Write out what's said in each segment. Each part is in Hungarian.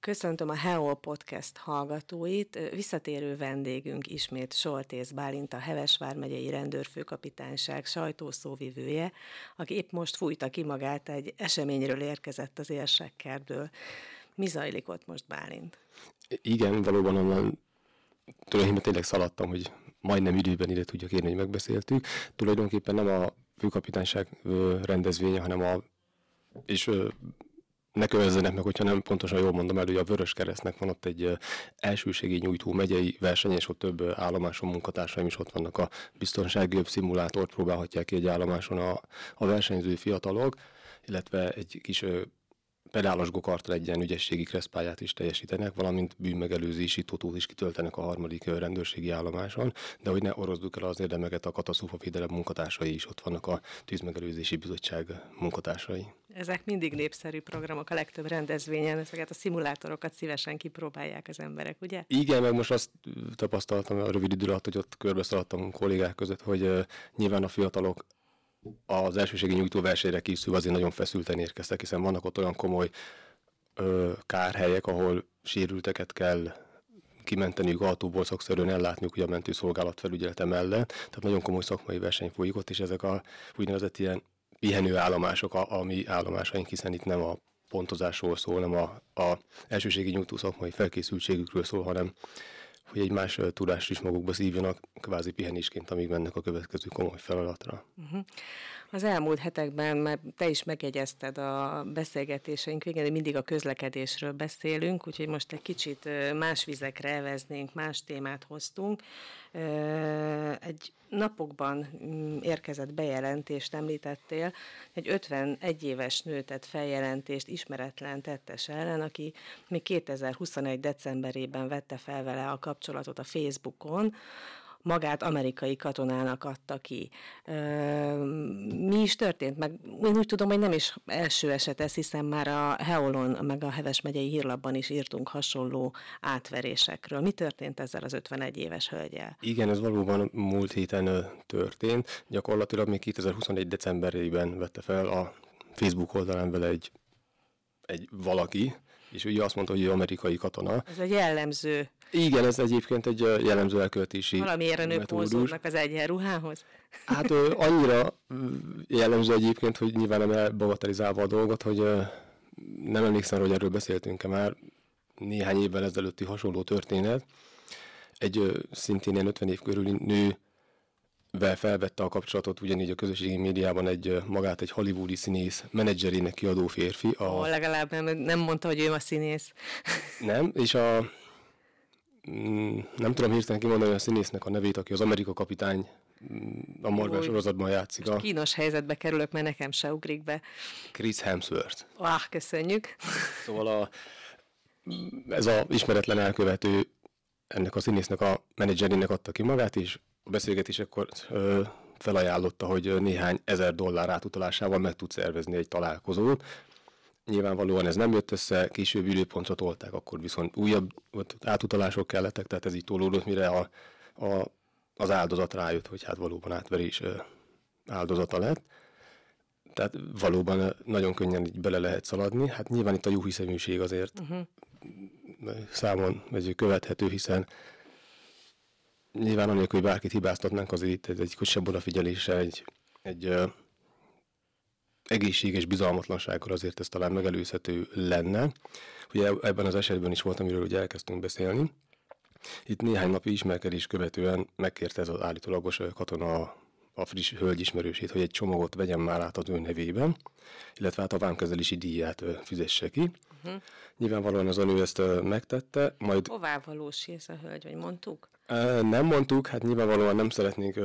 Köszöntöm a Heol Podcast hallgatóit. Visszatérő vendégünk ismét Soltész Bálint, a Hevesvár megyei rendőrfőkapitányság sajtószóvivője, aki épp most fújta ki magát egy eseményről érkezett az érsekkertből. Mi zajlik ott most Bálint? Igen, valóban onnan tulajdonképpen tényleg szaladtam, hogy majdnem időben ide tudjak érni, hogy megbeszéltük. Tulajdonképpen nem a főkapitányság rendezvénye, hanem a és ne kövezzenek meg, hogyha nem pontosan jól mondom el, hogy a Vörös Keresztnek van ott egy elsőségi nyújtó megyei verseny, és ott több állomáson munkatársaim is ott vannak. A biztonsági szimulátort próbálhatják ki egy állomáson a, a versenyző fiatalok, illetve egy kis pedálos gokartra egy ilyen ügyességi kreszpályát is teljesítenek, valamint bűnmegelőzési totót is kitöltenek a harmadik rendőrségi állomáson, de hogy ne orozduk el az érdemeket, a katasztrófa védelem munkatársai is ott vannak a tűzmegelőzési bizottság munkatársai. Ezek mindig népszerű programok, a legtöbb rendezvényen ezeket a szimulátorokat szívesen kipróbálják az emberek, ugye? Igen, meg most azt tapasztaltam a rövid idő alatt, hogy ott körbeszaladtam kollégák között, hogy nyilván a fiatalok az elsőségi nyújtó versenyre készül, azért nagyon feszülten érkeztek, hiszen vannak ott olyan komoly ö, kárhelyek, ahol sérülteket kell kimenteniük autóból szakszerűen ellátniuk ugye a mentőszolgálat felügyelete mellett. Tehát nagyon komoly szakmai verseny folyik ott, és ezek a úgynevezett ilyen pihenő állomások, a, a mi állomásaink, hiszen itt nem a pontozásról szól, nem a, a elsőségi nyújtó szakmai felkészültségükről szól, hanem hogy egy más tudást is magukba szívjanak, kvázi pihenésként, amíg mennek a következő komoly feladatra. Uh-huh. Az elmúlt hetekben már te is megjegyezted a beszélgetéseink végén, mindig a közlekedésről beszélünk, úgyhogy most egy kicsit más vizekre eveznénk, más témát hoztunk. Egy napokban mm, érkezett bejelentést említettél, egy 51 éves nő tett feljelentést ismeretlen tettes ellen, aki még 2021. decemberében vette fel vele a kapcsolatot a Facebookon, magát amerikai katonának adta ki. Mi is történt? Meg én úgy tudom, hogy nem is első eset ez, hiszen már a Heolon, meg a Heves megyei hírlapban is írtunk hasonló átverésekről. Mi történt ezzel az 51 éves hölgyel? Igen, ez valóban múlt héten történt. Gyakorlatilag még 2021. decemberében vette fel a Facebook oldalán vele egy, egy valaki, és ugye azt mondta, hogy ő amerikai katona. Ez egy jellemző. Igen, ez egyébként egy jellemző elköltési Valamiért nők hozódnak az egyenruhához? Hát annyira jellemző egyébként, hogy nyilván nem elbagatelizálva a dolgot, hogy nem emlékszem, hogy erről beszéltünk-e már néhány évvel ezelőtti hasonló történet. Egy szintén ilyen 50 év körüli nő vel felvette a kapcsolatot ugyanígy a közösségi médiában egy magát egy hollywoodi színész menedzserének kiadó férfi. A... Ó, legalább nem, nem mondta, hogy ő a színész. Nem, és a mm, nem tudom hirtelen kimondani a színésznek a nevét, aki az Amerika kapitány mm, a Marvel sorozatban játszik. A... Kínos helyzetbe kerülök, mert nekem se ugrik be. Chris Hemsworth. Ah, köszönjük. Szóval a, ez a ismeretlen elkövető ennek a színésznek a menedzserének adta ki magát, és beszélgetésekor ö, felajánlotta, hogy néhány ezer dollár átutalásával meg tud szervezni egy találkozót. Nyilvánvalóan ez nem jött össze, később időpontra tolták, akkor viszont újabb átutalások kellettek, tehát ez így tolódott, mire a, a, az áldozat rájött, hogy hát valóban átverés áldozata lett. Tehát valóban nagyon könnyen így bele lehet szaladni. Hát nyilván itt a jó hiszeműség azért uh-huh. számon vagy követhető, hiszen nyilván anélkül, hogy bárkit hibáztatnánk, azért itt egy kisebb odafigyelése, egy, egy ö, egészséges bizalmatlansággal azért ez talán megelőzhető lenne. Ugye ebben az esetben is volt, amiről ugye elkezdtünk beszélni. Itt néhány napi ismerkedés követően megkérte ez az állítólagos katona a friss hölgyismerősét, hogy egy csomagot vegyen már át az ő nevében, illetve hát a vámkezelési díját fizesse ki. Uh-huh. Nyilvánvalóan az a nő ezt megtette, majd... Hová valós ez a hölgy, vagy mondtuk? Nem mondtuk, hát nyilvánvalóan nem szeretnénk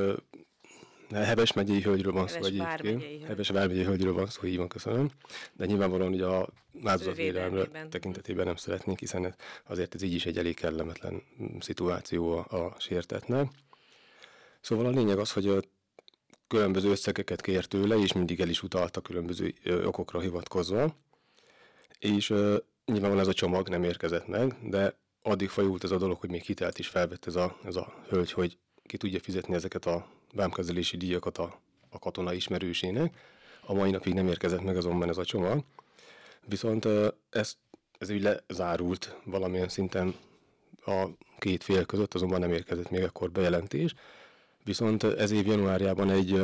Heves megyei hölgyről van szó egyébként. Heves vármegyei hölgyről van szó, így van, köszönöm. De nyilvánvalóan ugye a áldozatvédelem tekintetében nem szeretnénk, hiszen azért ez így is egy elég kellemetlen szituáció a, a sértetnek. Szóval a lényeg az, hogy különböző összegeket kért tőle, és mindig el is utalta különböző okokra hivatkozva. És nyilvánvalóan ez a csomag nem érkezett meg, de addig fajult ez a dolog, hogy még hitelt is felvett ez a, ez a hölgy, hogy ki tudja fizetni ezeket a vámkezelési díjakat a, a katona ismerősének. A mai napig nem érkezett meg azonban ez a csomag. Viszont ez, ez így lezárult valamilyen szinten a két fél között, azonban nem érkezett még akkor bejelentés. Viszont ez év januárjában egy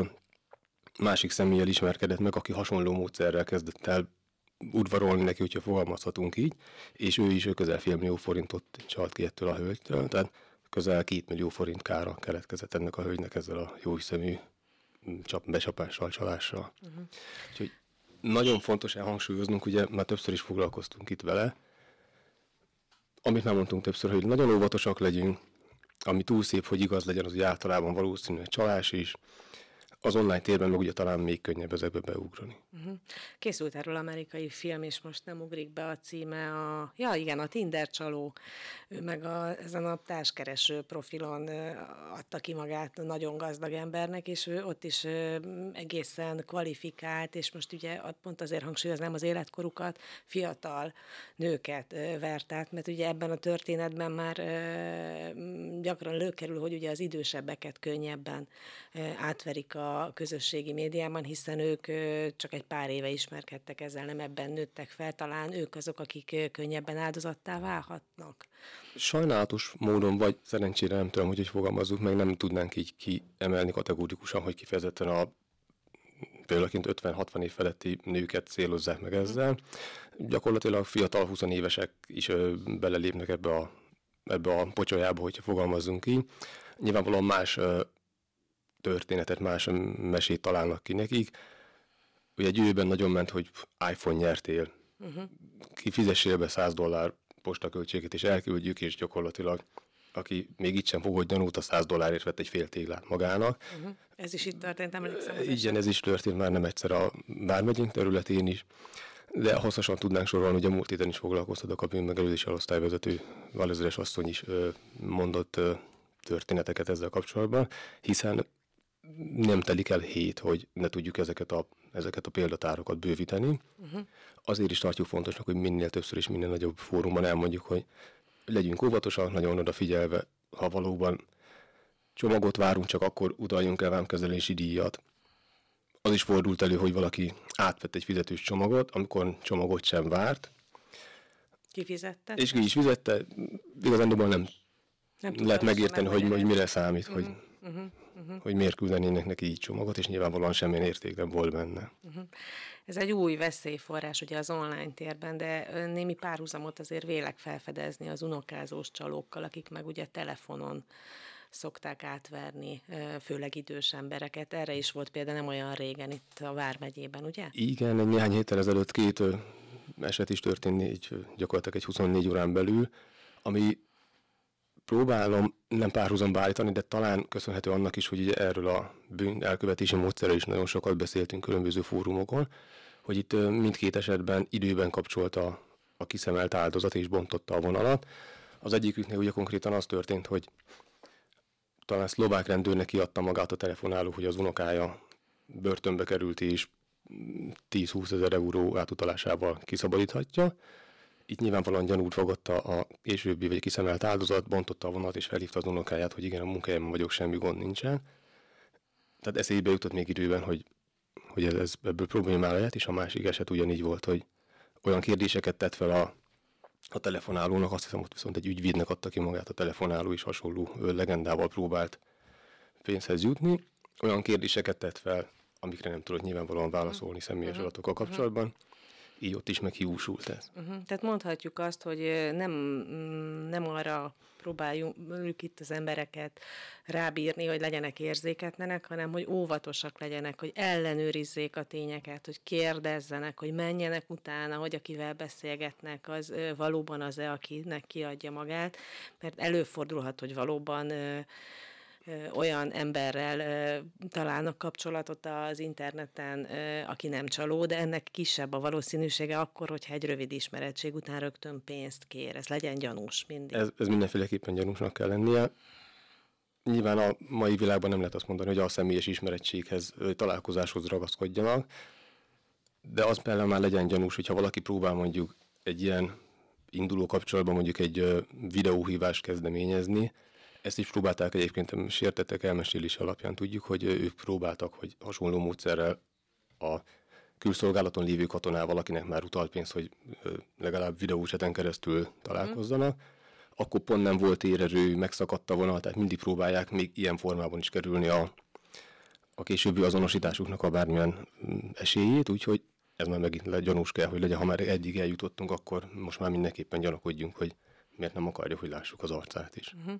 másik személlyel ismerkedett meg, aki hasonló módszerrel kezdett el udvarolni neki, hogyha fogalmazhatunk így, és ő is közel fél millió forintot csalt ki ettől a hölgytől, tehát közel két millió forint kára keletkezett ennek a hölgynek ezzel a jó hiszemű mm, csap, becsapással, csalással. Uh-huh. Úgyhogy nagyon fontos elhangsúlyoznunk, ugye már többször is foglalkoztunk itt vele, amit már mondtunk többször, hogy nagyon óvatosak legyünk, ami túl szép, hogy igaz legyen, az hogy általában valószínű csalás is, az online térben meg ugye talán még könnyebb ezekbe beugrani. Uh-huh. Készült erről amerikai film, és most nem ugrik be a címe a... Ja, igen, a Tinder csaló. Ő meg a, ezen a társkereső profilon adta ki magát nagyon gazdag embernek, és ő ott is egészen kvalifikált, és most ugye pont azért hangsúlyoznám az életkorukat, fiatal nőket vert át, mert ugye ebben a történetben már gyakran lőkerül, hogy ugye az idősebbeket könnyebben átverik a a közösségi médiában, hiszen ők csak egy pár éve ismerkedtek ezzel, nem ebben nőttek fel, talán ők azok, akik könnyebben áldozattá válhatnak. Sajnálatos módon, vagy szerencsére nem tudom, hogy hogy fogalmazzuk meg, nem tudnánk így kiemelni kategórikusan, hogy kifejezetten a például 50-60 év feletti nőket célozzák meg ezzel. Gyakorlatilag fiatal 20 évesek is belelépnek ebbe a, ebbe a pocsolyába, hogyha fogalmazzunk így. Nyilvánvalóan más történetet, más mesét találnak ki nekik. Ugye egy időben nagyon ment, hogy iPhone nyertél, uh-huh. kifizessél be 100 dollár postaköltséget, és elküldjük, és gyakorlatilag aki még itt sem fogott gyanút, a 100 dollárért vett egy fél téglát magának. Uh-huh. Ez is itt történt, emlékszem. Igen, ez is történt már nem egyszer a bármegyénk területén is. De hosszasan tudnánk sorolni, hogy a múlt héten is foglalkoztatok a bűnmegelőzési elosztályvezető Valezeres asszony is mondott történeteket ezzel kapcsolatban, hiszen nem telik el hét, hogy ne tudjuk ezeket a, ezeket a példatárokat bővíteni. Uh-huh. Azért is tartjuk fontosnak, hogy minél többször és minél nagyobb fórumban elmondjuk, hogy legyünk óvatosak, nagyon odafigyelve, ha valóban csomagot várunk, csak akkor utaljunk el vámkezelési díjat. Az is fordult elő, hogy valaki átvett egy fizetős csomagot, amikor csomagot sem várt. Kifizette? És ki is fizette. Igazán nem, nem lehet megérteni, hogy, hogy mire számít, uh-huh. hogy uh-huh uh-huh. hogy miért küldenének neki így csomagot, és nyilvánvalóan semmilyen érték nem volt benne. Uh-huh. Ez egy új veszélyforrás ugye az online térben, de némi párhuzamot azért vélek felfedezni az unokázós csalókkal, akik meg ugye telefonon szokták átverni, főleg idős embereket. Erre is volt például nem olyan régen itt a Vármegyében, ugye? Igen, egy néhány héttel ezelőtt két eset is történt, így gyakorlatilag egy 24 órán belül, ami próbálom nem párhuzamba állítani, de talán köszönhető annak is, hogy ugye erről a bűn elkövetési módszerről is nagyon sokat beszéltünk különböző fórumokon, hogy itt mindkét esetben időben kapcsolta a kiszemelt áldozat és bontotta a vonalat. Az egyiküknél ugye konkrétan az történt, hogy talán szlovák rendőrnek kiadta magát a telefonáló, hogy az unokája börtönbe került és 10-20 ezer euró átutalásával kiszabadíthatja, itt nyilvánvalóan gyanút fogadta a későbbi vagy kiszemelt áldozat, bontotta a vonat és felhívta az unokáját, hogy igen, a munkájában vagyok, semmi gond nincsen. Tehát eszébe jutott még időben, hogy, hogy ez, ez ebből problémája lehet, és a másik eset ugyanígy volt, hogy olyan kérdéseket tett fel a, a telefonálónak, azt hiszem, hogy viszont egy ügyvédnek adta ki magát a telefonáló, és hasonló legendával próbált pénzhez jutni. Olyan kérdéseket tett fel, amikre nem tudott nyilvánvalóan válaszolni személyes mhm. adatokkal kapcsolatban. Uh-huh így ott is meghiúsult ez. Uh-huh. Tehát mondhatjuk azt, hogy nem, mm, nem arra próbáljunk itt az embereket rábírni, hogy legyenek érzéketlenek, hanem hogy óvatosak legyenek, hogy ellenőrizzék a tényeket, hogy kérdezzenek, hogy menjenek utána, hogy akivel beszélgetnek, az valóban az-e, akinek kiadja magát, mert előfordulhat, hogy valóban olyan emberrel találnak kapcsolatot az interneten, aki nem csaló, de ennek kisebb a valószínűsége akkor, hogyha egy rövid ismerettség után rögtön pénzt kér. Ez legyen gyanús mindig. Ez, ez mindenféleképpen gyanúsnak kell lennie. Nyilván a mai világban nem lehet azt mondani, hogy a személyes ismerettséghez, találkozáshoz ragaszkodjanak, de az például már legyen gyanús, hogyha valaki próbál mondjuk egy ilyen induló kapcsolatban mondjuk egy videóhívást kezdeményezni, ezt is próbálták egyébként, sértettek elmesélés alapján. Tudjuk, hogy ők próbáltak, hogy hasonló módszerrel a külszolgálaton lévő katonával, akinek már utalt pénzt, hogy legalább videóseten keresztül találkozzanak, akkor pont nem volt érerő, megszakadt a vonal, tehát mindig próbálják még ilyen formában is kerülni a, a későbbi azonosításuknak a bármilyen mm, esélyét, úgyhogy ez már megint gyanús kell, hogy legyen, ha már eddig eljutottunk, akkor most már mindenképpen gyanakodjunk, hogy miért nem akarja, hogy lássuk az arcát is. Uh-huh.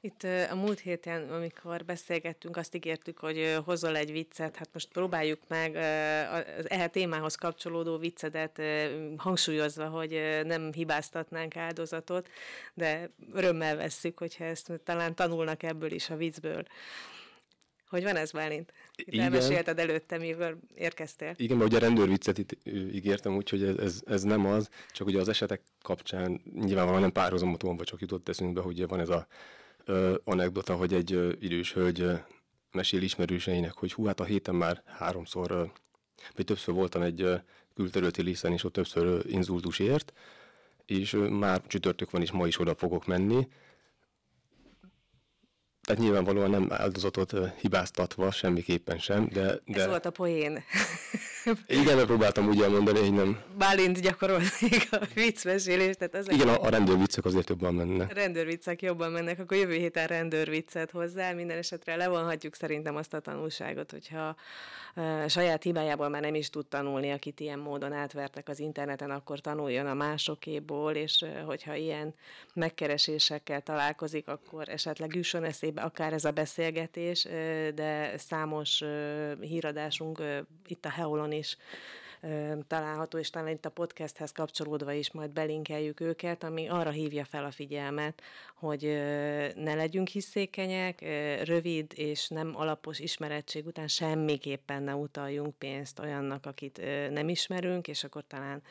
Itt a múlt héten, amikor beszélgettünk, azt ígértük, hogy hozol egy viccet, hát most próbáljuk meg az ehhez témához kapcsolódó viccedet hangsúlyozva, hogy nem hibáztatnánk áldozatot, de örömmel vesszük, hogyha ezt talán tanulnak ebből is a viccből. Hogy van ez, Bálint? Itt Igen. elmesélted előtte, mikor érkeztél. Igen, mert ugye a rendőrviccet itt ígértem, úgyhogy ez, ez, ez, nem az, csak ugye az esetek kapcsán nyilvánvalóan nem párhuzamot vagy csak jutott eszünkbe, hogy van ez a ö, anekdota, hogy egy ö, idős hölgy ö, mesél ismerőseinek, hogy hú, hát a héten már háromszor, ö, vagy többször voltam egy ö, külterületi lészen, és ott többször ö, inzultus ért, és ö, már csütörtök van, és ma is oda fogok menni, tehát nyilvánvalóan nem áldozatot hibáztatva, semmiképpen sem, de... de... Ez volt a poén. Igen, mert próbáltam úgy elmondani, hogy nem... Bálint gyakorolnék a viccmesélést. Tehát ezek Igen, a, a rendőrviccek azért jobban mennek. A rendőrviccek jobban mennek, akkor jövő héten rendőrviccet hozzá. Minden esetre levonhatjuk szerintem azt a tanulságot, hogyha uh, saját hibájából már nem is tud tanulni, akit ilyen módon átvertek az interneten, akkor tanuljon a másokéból, és hogyha ilyen megkeresésekkel találkozik, akkor esetleg jusson eszébe akár ez a beszélgetés, de számos híradásunk itt a Heolon oldalon is található, és talán itt a podcasthez kapcsolódva is majd belinkeljük őket, ami arra hívja fel a figyelmet, hogy ne legyünk hiszékenyek, rövid és nem alapos ismerettség után semmiképpen ne utaljunk pénzt olyannak, akit nem ismerünk, és akkor talán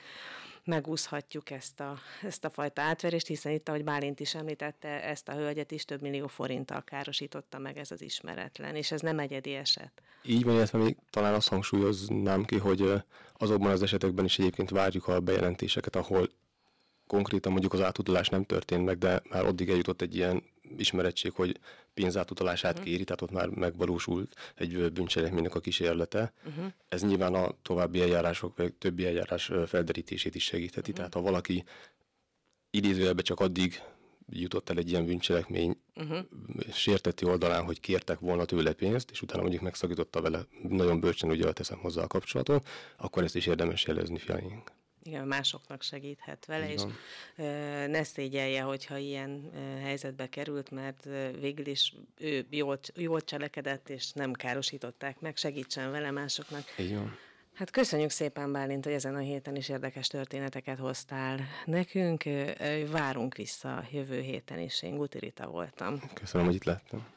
megúszhatjuk ezt a, ezt a fajta átverést, hiszen itt, ahogy Bálint is említette, ezt a hölgyet is több millió forinttal károsította meg ez az ismeretlen, és ez nem egyedi eset. Így van, illetve még talán azt hangsúlyoznám ki, hogy azokban az esetekben is egyébként várjuk a bejelentéseket, ahol konkrétan mondjuk az átutalás nem történt meg, de már addig eljutott egy ilyen ismerettség, hogy pénzátutalását uh-huh. kéri, tehát ott már megvalósult egy bűncselekménynek a kísérlete. Uh-huh. Ez nyilván a további eljárások, vagy többi eljárás felderítését is segítheti. Uh-huh. Tehát ha valaki idézőjelben csak addig jutott el egy ilyen bűncselekmény uh-huh. sérteti oldalán, hogy kértek volna tőle pénzt, és utána mondjuk megszakította vele, nagyon bölcsen ugye teszem hozzá a kapcsolatot, akkor ezt is érdemes jelezni fiaink igen, másoknak segíthet vele, és ne szégyelje, hogyha ilyen helyzetbe került, mert végül is ő jól, jól cselekedett, és nem károsították meg, segítsen vele másoknak. Igen. Hát köszönjük szépen, Bálint, hogy ezen a héten is érdekes történeteket hoztál nekünk. Várunk vissza jövő héten is. Én Gutirita voltam. Köszönöm, hogy itt lettem.